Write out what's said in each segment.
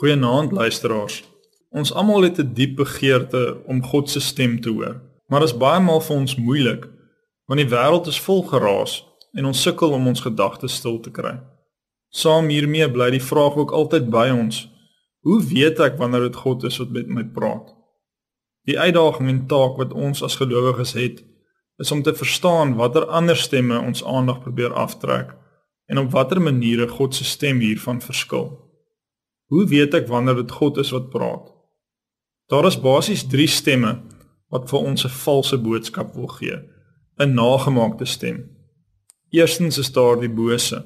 Goeienaand luisteraars. Ons almal het 'n diep begeerte om God se stem te hoor, maar dit is baie maal vir ons moeilik want die wêreld is vol geraas en ons sukkel om ons gedagtes stil te kry. Saam hiermee bly die vraag ook altyd by ons: Hoe weet ek wanneer dit God is wat met my praat? Die uitdaging en taak wat ons as gelowiges het, is om te verstaan watter ander stemme ons aandag probeer aftrek en op watter maniere God se stem hiervan verskil. Hoe weet ek wanneer dit God is wat praat? Daar is basies 3 stemme wat vir ons 'n valse boodskap wil gee, 'n nagemaakte stem. Eerstens is daar die bose.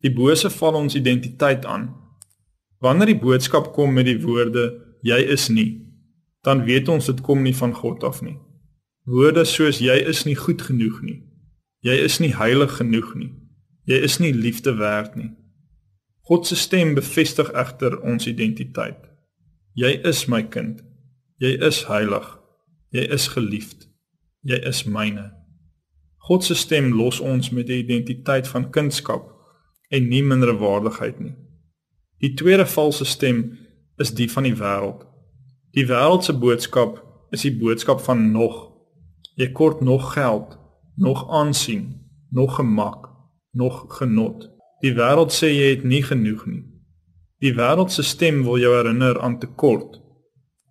Die bose val ons identiteit aan. Wanneer die boodskap kom met die woorde jy is nie, dan weet ons dit kom nie van God af nie. Woorde soos jy is nie goed genoeg nie. Jy is nie heilig genoeg nie. Jy is nie liefde werd nie. God se stem bevestig egter ons identiteit. Jy is my kind. Jy is heilig. Jy is geliefd. Jy is myne. God se stem los ons met die identiteit van kindskap en nie minderwaardigheid nie. Die tweede valse stem is die van die wêreld. Die wêreld se boodskap is die boodskap van nog. Jy kort nog geld, nog aansien, nog gemak, nog genot. Die wêreld sê jy het nie genoeg nie. Die wêreld se stem wil jou herinner aan tekort.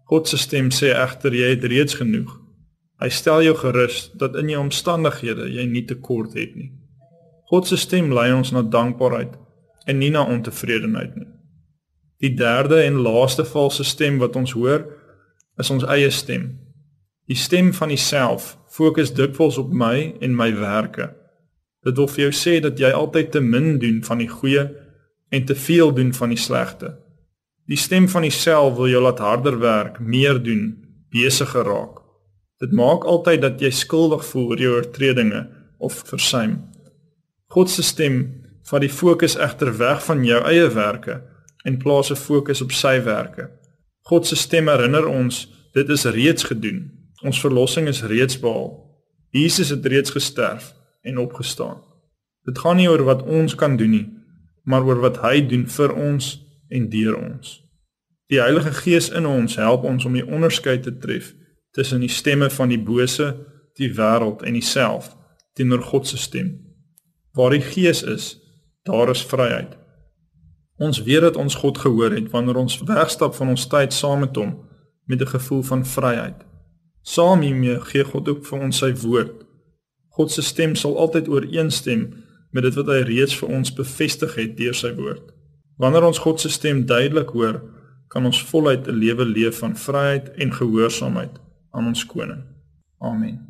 God se stem sê egter jy het reeds genoeg. Hy stel jou gerus dat in jou omstandighede jy nie tekort het nie. God se stem lei ons na dankbaarheid en nie na ontevredenheid nie. Die derde en laaste valse stem wat ons hoor, is ons eie stem. Die stem van jouself fokus dikwels op my en my werke. Dit wil vir jou sê dat jy altyd te min doen van die goeie en te veel doen van die slegte. Die stem van jouself wil jou laat harder werk, meer doen, besigger raak. Dit maak altyd dat jy skuldig voel oor jou oortredinge of versuim. God se stem vat die fokus egter weg van jou eie werke en plaas 'n fokus op sy werke. God se stem herinner ons dit is reeds gedoen. Ons verlossing is reeds behaal. Jesus het reeds gesterf en opgestaan. Dit gaan nie oor wat ons kan doen nie, maar oor wat hy doen vir ons en deur ons. Die Heilige Gees in ons help ons om die onderskeid te tref tussen die stemme van die bose, die wêreld en Self teenoor God se stem. Waar die Gees is, daar is vryheid. Ons weet dat ons God gehoor het wanneer ons wegstap van ons tyd saam met hom met 'n gevoel van vryheid. Saam hiermee gee God ook vir ons sy woord God se stem sal altyd ooreenstem met dit wat hy reeds vir ons bevestig het deur sy woord. Wanneer ons God se stem duidelik hoor, kan ons voluit 'n lewe leef van vryheid en gehoorsaamheid aan ons koning. Amen.